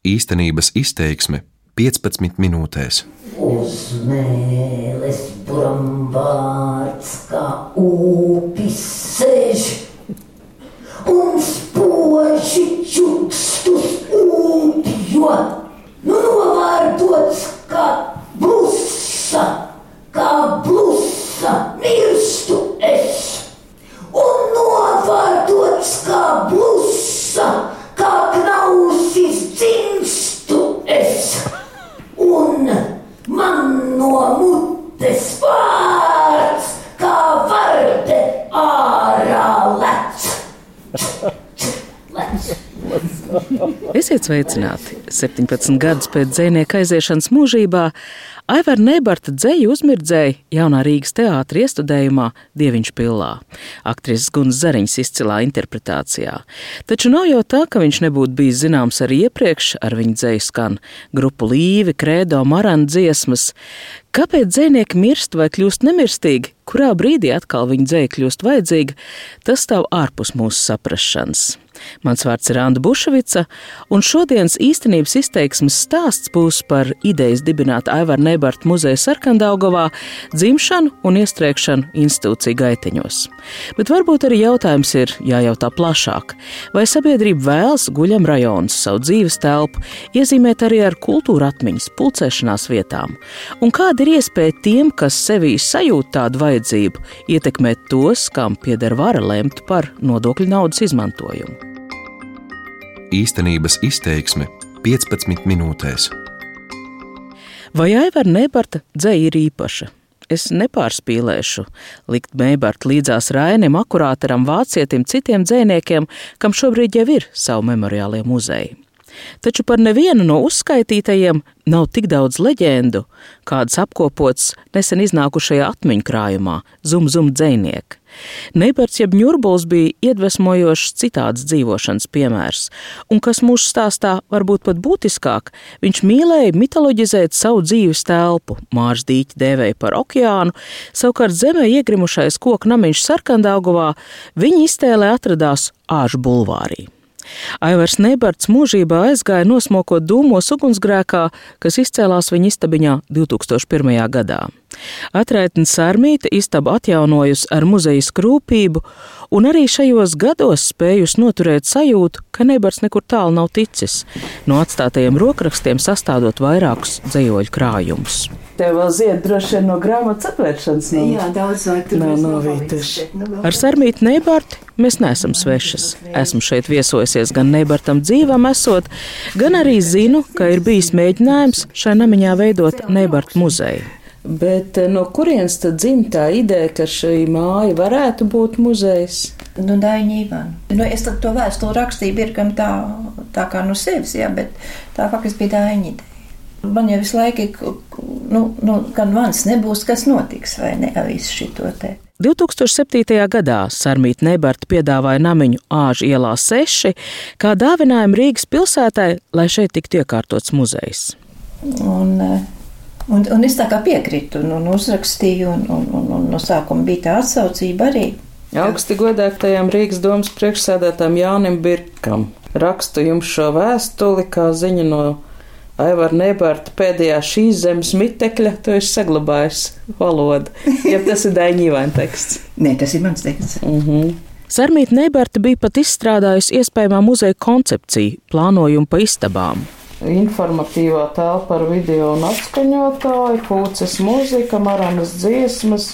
Īstenības izteiksme 15 minūtēs. Uz mēles brambārds kā upis sēž un spoži čukstus upjo. Nu novārdots kā blusa, kā blusa mirstu es. Un novārdots kā blusa, kā knausis dzimstu es. Un man no mutes vārds, kā varde ārā lec. Lec. Esiet sveicināti! 17 gadus pēc dzinieka aiziešanas mūžībā Aivara Nebarta dzēju uzmirdzēja jaunā Rīgas teātra iestudējumā Dieviņš pilā, aktrises Gunas Zariņas izcilā interpretācijā. Taču nav jau tā, ka viņš nebūtu bijis zināms arī iepriekš, ar viņa dzēju skan grupu līvi, krēdo, marana dziesmas. Kāpēc dzinieki mirst vai kļūst nemirstīgi, kurā brīdī atkal viņa dzēja kļūst vajadzīga, tas stāv ārpus mūsu saprašanas. Mans vārds ir Anna Bušvica, un šodienas īstenības izteiksmes stāsts būs par idejas dibināt Aivara Nebarta muzeja Sarkandaugovā, dzimšanu un iestrēgšanu institūciju gaiteņos. Bet varbūt arī jautājums ir jājautā plašāk, vai sabiedrība vēlas guļam rajonus savu dzīves telpu iezīmēt arī ar kultūra atmiņas pulcēšanās vietām, un kāda ir iespēja tiem, kas sevī sajūt tādu vajadzību, ietekmēt tos, kam pieder vara lemt par nodokļu naudas izmantojumu. Īstenības izteiksme 15 minūtēs. Vai Aivara Nebarta dzēja ir īpaša? Es nepārspīlēšu likt Meibartu līdzās Rainim, akurātaram, vācietim, citiem dzēniekiem, kam šobrīd jau ir savu memoriālie muzeji. Taču par nevienu no uzskaitītajiem nav tik daudz leģendu, kādas apkopotas nesen iznākušajā atmiņu krājumā Zum-Zum dzēnieka. Neibarts jeb ņurbuls bija iedvesmojošs citāds dzīvošanas piemērs, un kas mūsu stāstā varbūt pat būtiskāk, viņš mīlēja mitoloģizēt savu dzīves telpu, mārs dīķi dēvēja par okeānu, savukārt zemē iegrimušais koku namiņš Sarkandaugovā viņa iztēlē atradās āžu bulvārī. Aivars Neibarts mūžībā aizgāja nosmokot dūmos ugunsgrēkā, kas izcēlās viņa istabiņā 2001. gadā. Atraitne Sārmīte istabu atjaunojusi ar muzeja skrūpību, un arī šajos gados spējusi noturēt sajūtu, ka Neibars nekur tālu nav ticis, no atstātajiem rokrakstiem sastādot vairākus dzējoļu krājumus. Tev vēl zied droši vien no grāmatas atvēršanas. No... Jā, daudz vai tur nav novītuši. Ar Sarmītu Neibārti mēs neesam svešas. Esmu šeit viesojusies gan Neibartam dzīvam esot, gan arī zinu, ka ir bijis mēģinājums šai namiņā veidot Neibartu muzeju. Bet eh, no kurienes tad dzimta tā ideja, ka šī māja varētu būt muzejs? Nu, Daņģīvā. Nu, es to vēstuli rakstīju, pirkam tā, tā kā no sevis, jā, bet tā faktiski bija Daņģīda. Man jau visu laiku, nu, nu, gan mans nebūs, kas notiks, vai ne, visu šito te. 2007. gadā Sarmīta Nebarta piedāvāja namiņu Āžu ielā 6 kā dāvinājumu Rīgas pilsētai, lai šeit tiktu iekārtots muzejs. Un, uh, Un, un es tā kā piekrītu un, un uzrakstīju, un, un, un, un no sākuma bija tā atsaucība arī. Augsti godētajam Rīgas domas priekšsēdētājam Jānim Birkam rakstu jums šo vēstuli kā ziņu no Aivara Nebārta pēdējā šīs zemes mitekļa, to es saglabājis valodu. Ja tas ir Daņīvaina teksts. Nē, tas ir mans teksts. Mm -hmm. Sarmīta Nebārta bija pat izstrādājusi iespējamā muzeja koncepciju, plānojumu pa istabām informatīvā telpa ar video un atskaņotāju, pūces mūzika, maranas dziesmas,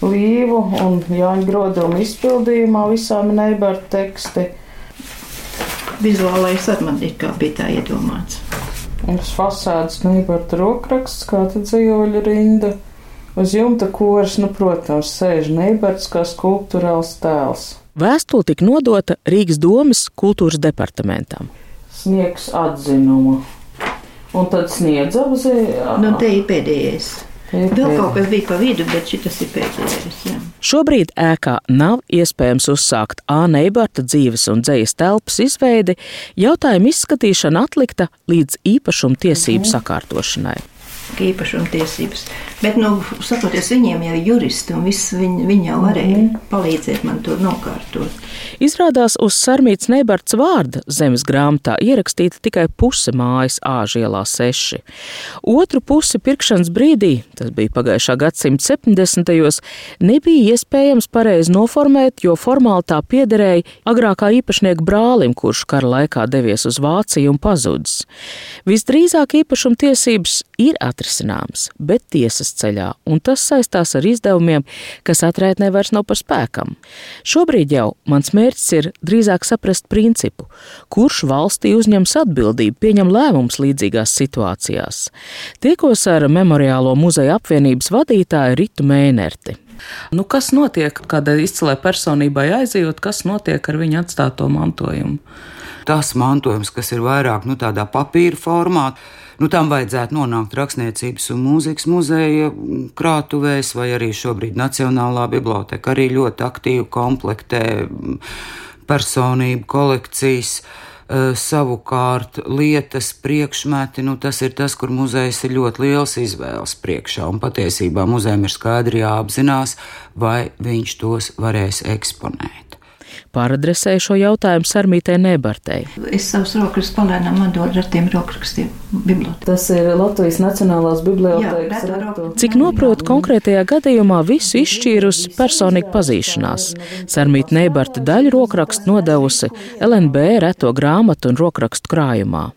līvu un Jāņa Groduma izpildījumā visām neibar teksti. Vizuālais ar man ir kā bija tā iedomāts. Uz fasādes neibarta rokraksts, kā tad dzīvoļa rinda. Uz jumta koris, nu, protams, sēž neibarts kā skulptūrāls tēls. Vēstule tika nodota Rīgas domas kultūras departamentam sniegs atzinumu. Un tad sniedz apziņā. Nu, te ir pēdējais. Vēl kaut kas bija pa vidu, bet šis ir pēdējais. Jā. Šobrīd ēkā nav iespējams uzsākt Āna Eibarta dzīves un dzīslas telpas izveidi, jautājuma izskatīšana atlikta līdz īpašuma tiesību mhm. sakārtošanai. īpašumtiesības. Bet, nu, saproties, viņiem jau ir juristi, un viss viņi, viņi jau varēja mm. palīdzēt man to nokārtot. Izrādās, uz Sarmītas Neibarts vārda zemes grāmatā ierakstīta tikai puse mājas āžielā seši. Otru pusi pirkšanas brīdī, tas bija pagājušā gadsimta 70. nebija iespējams pareizi noformēt, jo formāli tā piederēja agrākā īpašnieka brālim, kurš kara laikā devies uz Vāciju un pazudis. Visdrīzāk īpašumtiesības ir atrisināmas, bet tiesas ceļā, un tas saistās ar izdevumiem, kas atraitnē vairs nav par spēkam. Šobrīd jau mans mērķis ir drīzāk saprast principu, kurš valstī uzņems atbildību, pieņem lēmumus līdzīgās situācijās. Tikos ar Memoriālo muzeja apvienības vadītāju Ritu Mēnerti. Nu, kas notiek kādai izcilai personībai aizejot, kas notiek ar viņa atstāto mantojumu? Tas mantojums, kas ir vairāk nu, tādā papīra formā, Nu, tam vajadzētu nonākt Rakstniecības un mūzikas muzeja krātuvēs, vai arī šobrīd Nacionālā biblioteka arī ļoti aktīvi komplektē personību kolekcijas. Eh, savukārt, lietas, priekšmeti, nu, tas ir tas, kur muzejs ir ļoti liels izvēles priekšā. Un patiesībā muzejam ir skaidri jāapzinās, vai viņš tos varēs eksponēt. Pāradresēju šo jautājumu Sarmītē Nebartei. Es savus rokrakstus palēnām atdodu ar tiem rokrakstiem bibliotēkā. Tas ir Latvijas Nacionālās bibliotēkas rektu. Cik noprotu, konkrētajā gadījumā visu izšķīrusi personīga pazīšanās. Sarmīta Nebarta daļu rokrakstu nodevusi LNB reto grāmatu un rokrakstu krājumā.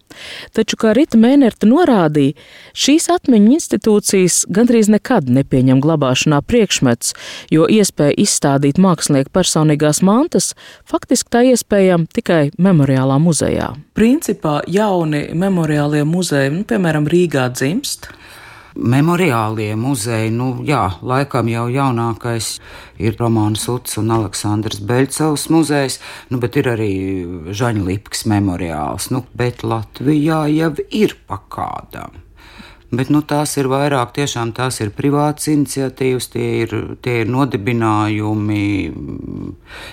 Taču, kā Rita Mēnerta norādīja, šīs atmiņu institūcijas gandrīz nekad nepieņem glabāšanā priekšmets, jo iespēja izstādīt mākslinieku personīgās mantas faktiski tā iespējama tikai memoriālā muzejā. Principā jauni memoriālie muzeji, nu, piemēram, Rīgā dzimst. Memoriālie muzeji, nu jā, laikam jau jaunākais ir Romanis Uts un Aleksandrs Beļcevs muzejs, nu, bet ir arī Žaņa Lipkas memoriāls, nu, bet Latvijā jau ir pakādām. Bet nu, tās ir vairāk, tiešām tās ir privātas iniciatīvas, tie ir, tie ir nodibinājumi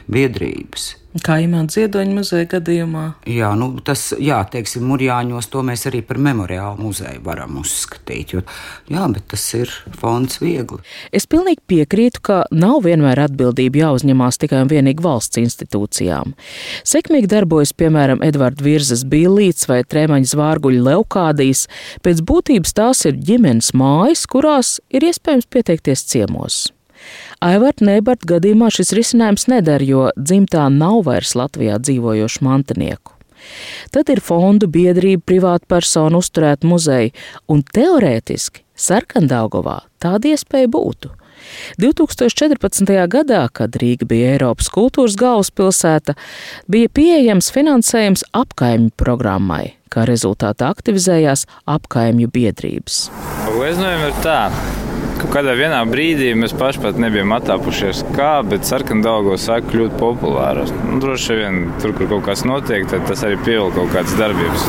biedrības. Kā imants Ziedoņa muzeja gadījumā? Jā, nu, tas, jā, teiksim, Murjāņos to mēs arī par memoriālu muzeju varam uzskatīt, jo, jā, bet tas ir fonds viegli. Es pilnīgi piekrītu, ka nav vienmēr atbildība jāuzņemās tikai un vienīgi valsts institūcijām. Sekmīgi darbojas, piemēram, Edvards Virzas Bīlīts vai Trēmaņa Zvārguļa Leukādijas, pēc būtības tās ir ģimenes mājas, kurās ir iespējams pieteikties ciemos. Aivart Neibart gadījumā šis risinājums neder, jo dzimtā nav vairs Latvijā dzīvojošu mantinieku. Tad ir fondu biedrība, privāta persona uzturēt muzeju, un teorētiski Sarkandaugovā tāda iespēja būtu. 2014. gadā, kad Rīga bija Eiropas kultūras galvaspilsēta, bija pieejams finansējums apkaimju programmai, kā rezultātā aktivizējās apkaimju biedrības. Uznojumi ir tā, Kaut kādā vienā brīdī mēs paši pat nebijām atāpušies, kā, bet sarkandaugo sāk kļūt populāras. Nu, droši vien tur, kur kaut kas notiek, tad tas arī pievilk kaut kādas darbības.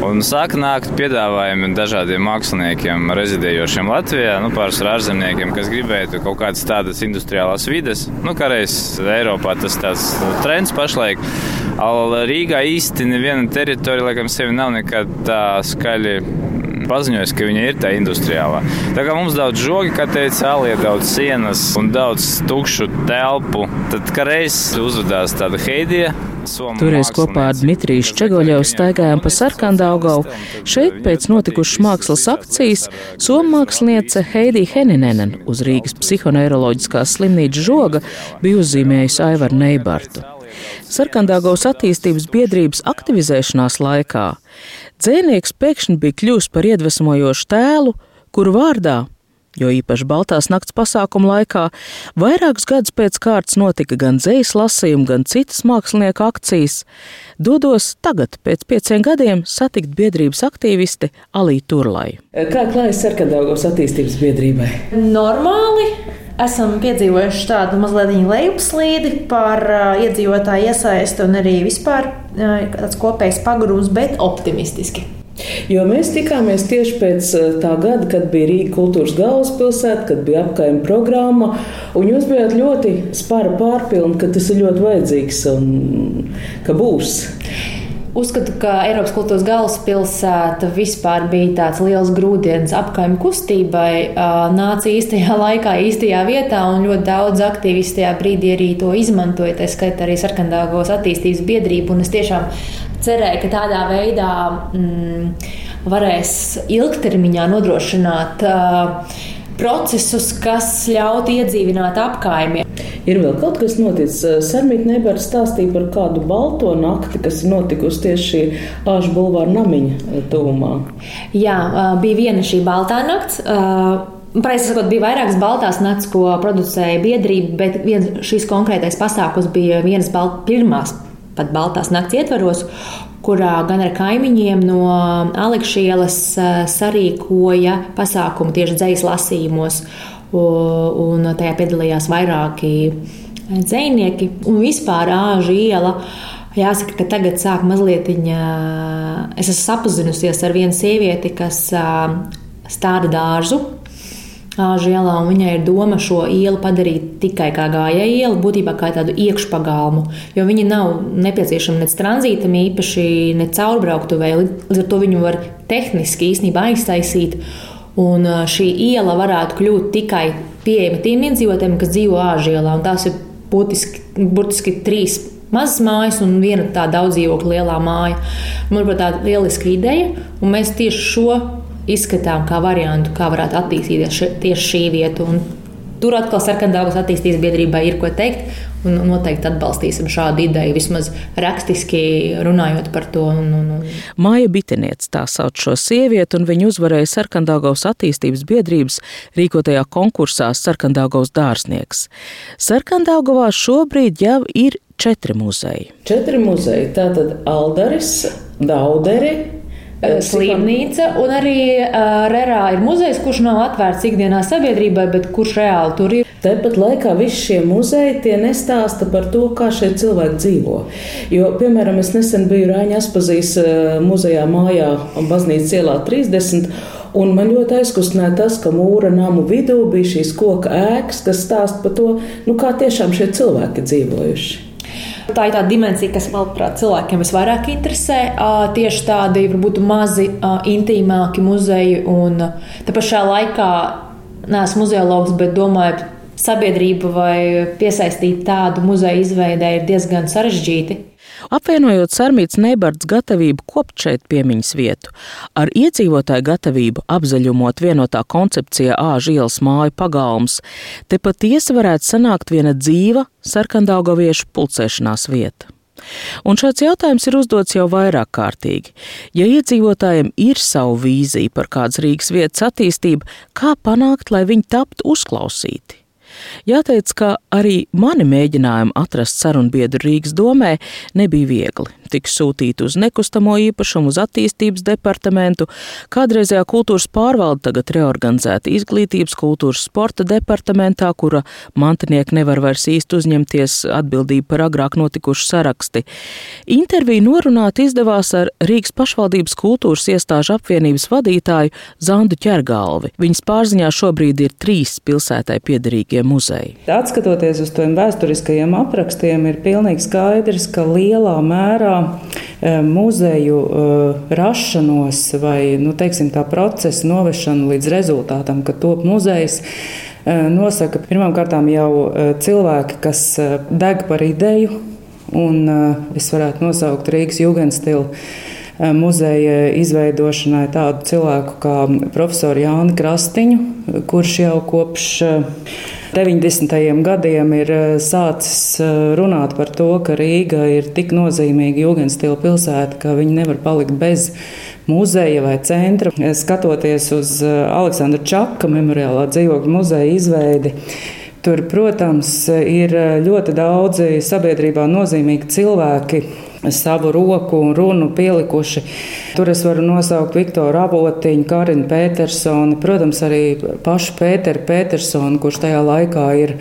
Un sāk nākt piedāvājumi dažādiem māksliniekiem, rezidējošiem Latvijā, nu, pārsvarā ārzemniekiem, kas gribētu kaut kādas tādas industriālās vides. Nu, kā reiz Eiropā tas tāds trends pašlaik. Rīgā īsti neviena teritorija, laikam, sevi nav nekad tā skaļi paziņojusi, ka viņa ir tā industriālā. Tā kā mums daudz žogi, kā teica Alija, daudz sienas un daudz tukšu telpu, tad reiz uzvedās tāda Heidija. Toreiz kopā ar Dmitriju Ščegoļevu staigājām pa Sarkandaugavu. Šeit pēc notikušas mākslas akcijas somu māksliniece Heidija Heninenen uz Rīgas psihoneiroloģiskās slimnīcas žoga bija uzzīmējusi Aivaru Neibartu. Sarkandāgaus attīstības biedrības aktivizēšanās laikā dzēnieks pēkšņi bija kļuvis par iedvesmojošu tēlu, kuru vārdā, jo īpaši Baltās nakts pasākuma laikā, vairākus gadus pēc kārtas notika gan dzejas lasījumi, gan citas mākslinieku akcijas, dodos tagad, pēc pieciem gadiem, satikt biedrības aktīvisti Alī Turlai. Kā klājas Sarkandāgaus attīstības biedrībai? Normāli esam piedzīvojuši tādu mazliet lejupslīdi par uh, iedzīvotāju iesaisti un arī vispār uh, tāds kopējs pagrūms, bet optimistiski. Jo mēs tikāmies tieši pēc tā gada, kad bija Rīga kultūras galvaspilsēta, kad bija apkaimē programma, jūs bijāt ļoti spara pārpilni, ka tas ir ļoti vajadzīgs un ka būs. Uzskatu, ka Eiropas kultūras galvaspilsēta vispār bija tāds liels grūdienis apkaimē kustībai. Nāca īstajā laikā, īstajā vietā, un ļoti daudz aktīvisti tajā brīdī arī to izmantoja. Tā skaitā arī sarkandāgos attīstības biedrību. Un es tiešām cerēju, ka tādā veidā mm, varēs ilgtermiņā nodrošināt. Uh, procesus, kas ļautu iedzīvināt apkaimi. Ir vēl kaut kas noticis. Sarmīt Nebara stāstīja par kādu balto nakti, kas ir notikusi tieši āžu bulvāra namiņa tuvumā. Jā, bija viena šī baltā nakts. Precīzi sakot, bija vairākas baltās naktis, ko producēja biedrība, bet viens, šis konkrētais pasākums bija vienas balt, pirmās pat baltās nakts ietvaros kurā gan ar kaimiņiem no Alekšielas sarīkoja pasākumu tieši dzīslas lasījumos, un tajā piedalījās vairāki dzinieki. Un vispār āža iela. Jāsaka, ka tagad sāk mazliet viņa. Es esmu sapazinusies ar vienu sievieti, kas stāda dārzu Āžu ielā, un viņai ir doma šo ielu padarīt tikai kā gājēju ielu, būtībā kā tādu iekšpagalmu, jo viņa nav nepieciešama nec tranzītam īpaši, ne caurbrauktuvē, līdz ar to viņu var tehniski īstenībā aiztaisīt, un šī iela varētu kļūt tikai pieejama tiem iedzīvotājiem, kas dzīvo Āžu ielā, un tās ir būtiski, burtiski trīs mazas mājas un viena tā daudz dzīvokļu lielā māja. Manuprāt, tā ir lieliska ideja, un mēs tieši šo izskatām kā variantu, kā varētu attīstīties še, tieši šī vieta. Un tur atkal sarkandāvas attīstības biedrībai ir ko teikt, un noteikti atbalstīsim šādu ideju, vismaz rakstiski runājot par to. Un, un, un. Māja Bitiniec tā sauc šo sievieti, un viņa uzvarēja Sarkandāgaus attīstības biedrības rīkotajā konkursā Sarkandāgaus dārznieks. Sarkandāgavā šobrīd jau ir četri muzeji. Četri muzeji, tātad Aldaris, Dauderi, slimnīca, un arī uh, Rērā ir muzejs, kurš nav atvērts ikdienā sabiedrībai, bet kurš reāli tur ir. Tāpat laikā visi šie muzeji tie nestāsta par to, kā šie cilvēki dzīvo. Jo, piemēram, es nesen biju Rāņa Aspazīs muzejā mājā Baznīcas ielā 30. Un man ļoti aizkustināja tas, ka mūra namu vidū bija šīs koka ēkas, kas stāsta par to, nu, kā tiešām šie cilvēki dzīvojuši. Tā ir tā dimensija, kas, manuprāt, cilvēkiem visvairāk interesē. Tieši tādi varbūt mazi, intīmāki muzeji. Un te pašā laikā neesmu muzeologs, bet domāju, sabiedrību vai piesaistīt tādu muzeju izveidē ir diezgan sarežģīti. Apvienojot Sarmītas Neibards gatavību kopt šeit piemiņas vietu, ar iedzīvotāju gatavību apzaļumot vienotā koncepcijā āžu ielas māju pagalms, te patiesi varētu sanākt viena dzīva sarkandaugaviešu pulcēšanās vieta. Un šāds jautājums ir uzdots jau vairāk kārtīgi. Ja iedzīvotājiem ir savu vīziju par kādas Rīgas vietas attīstību, kā panākt, lai viņi taptu uzklausīti? Jāteic, ka arī mani mēģinājumi atrast sarunbiedru Rīgas domē nebija viegli. Tika sūtīti uz nekustamo īpašumu, uz attīstības departamentu, kādreizējā kultūras pārvalde tagad reorganizēta izglītības, kultūras, sporta departamentā, kura mantinieki nevar vairs īsti uzņemties atbildību par agrāk notikušu saraksti. Interviju norunāt izdevās ar Rīgas pašvaldības kultūras iestāžu apvienības vadītāju Zandu Ķergalvi. Viņas pārziņā šobrīd ir trīs pilsētai piederīgie muzeji. Atskatoties uz tiem vēsturiskajiem aprakstiem, ir pilnīgi skaidrs, ka lielā mērā muzeju uh, rašanos vai nu, teiksim, tā procesa novešanu līdz rezultātam, ka top muzejs. Uh, nosaka pirmkārt jau cilvēki, kas deg par ideju, un es varētu nosaukt Rīgas jūgenstilu muzeja izveidošanai tādu cilvēku kā profesoru Jāni Krastiņu, kurš jau kopš 90. gadiem ir eh, sācis eh, runāt par to, ka Rīga ir tik nozīmīga jūgenstila pilsēta, ka viņi nevar palikt bez muzeja vai centra. Skatoties uz eh, Aleksandra Čaka memoriālā dzīvokļu muzeja izveidi, tur, protams, ir ļoti daudzi sabiedrībā nozīmīgi cilvēki savu roku un runu pielikuši. Tur es varu nosaukt Viktoru Avotiņu, Karinu Petersoni, protams, arī pašu Pēteru Petersonu, kurš tajā laikā ir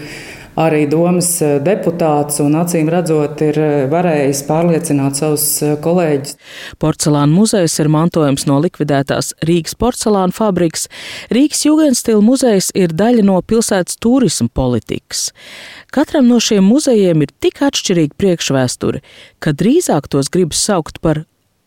arī domas deputāts un acīm redzot, ir varējis pārliecināt savus kolēģus. Porcelāna muzejs ir mantojums no likvidētās Rīgas porcelāna fabrikas. Rīgas Jugendstila muzejs ir daļa no pilsētas turisma politikas. Katram no šiem muzejiem ir tik atšķirīga priekšvēsture, ka drīzāk tos gribas saukt par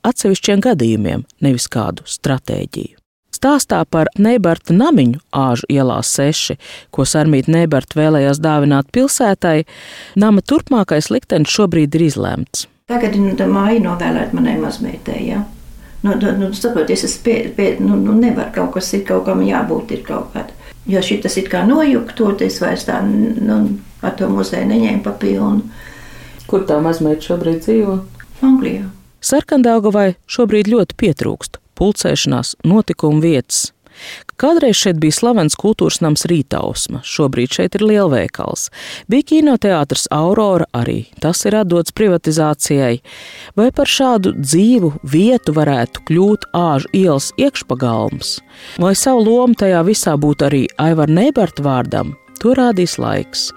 atsevišķiem gadījumiem, nevis kādu stratēģiju. Stāstā par Neibarta namiņu āžu ielā 6, ko Sarmīta Neibarta vēlējās dāvināt pilsētai, nama turpmākais liktenis šobrīd ir izlemts. Tagad nu, tā māja novēlēt manai mazmeitei. Ja? Nu, nu, nu, saprotiet, es pie, pie, nu, nu, nevaru kaut kas ir, kaut kam jābūt ir kaut kāda. Jo šis ir kā nojuktot, es vairs tā nu, ar to muzeju neņēmu pa pilnu. Kur tā mazmeita šobrīd dzīvo? Anglijā. Sarkandāgavai šobrīd ļoti pietrūkst pulcēšanās, notikumu vietas. Kādreiz šeit bija slavens kultūras nams Rītausma, šobrīd šeit ir lielveikals. Bija kinoteātris Aurora arī, tas ir atdots privatizācijai. Vai par šādu dzīvu vietu varētu kļūt āžu ielas iekšpagalms? Vai savu lomu tajā visā būtu arī Aivar Neibarta vārdam? To rādīs laiks.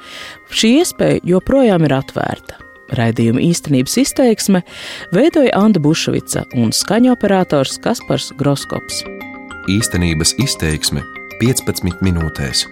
Šī iespēja joprojām ir atvērta. Raidījuma īstenības izteiksme veidoja Anna Bušvica un skaņu operators Kaspars Groskops. Īstenības izteiksme 15 minūtēs.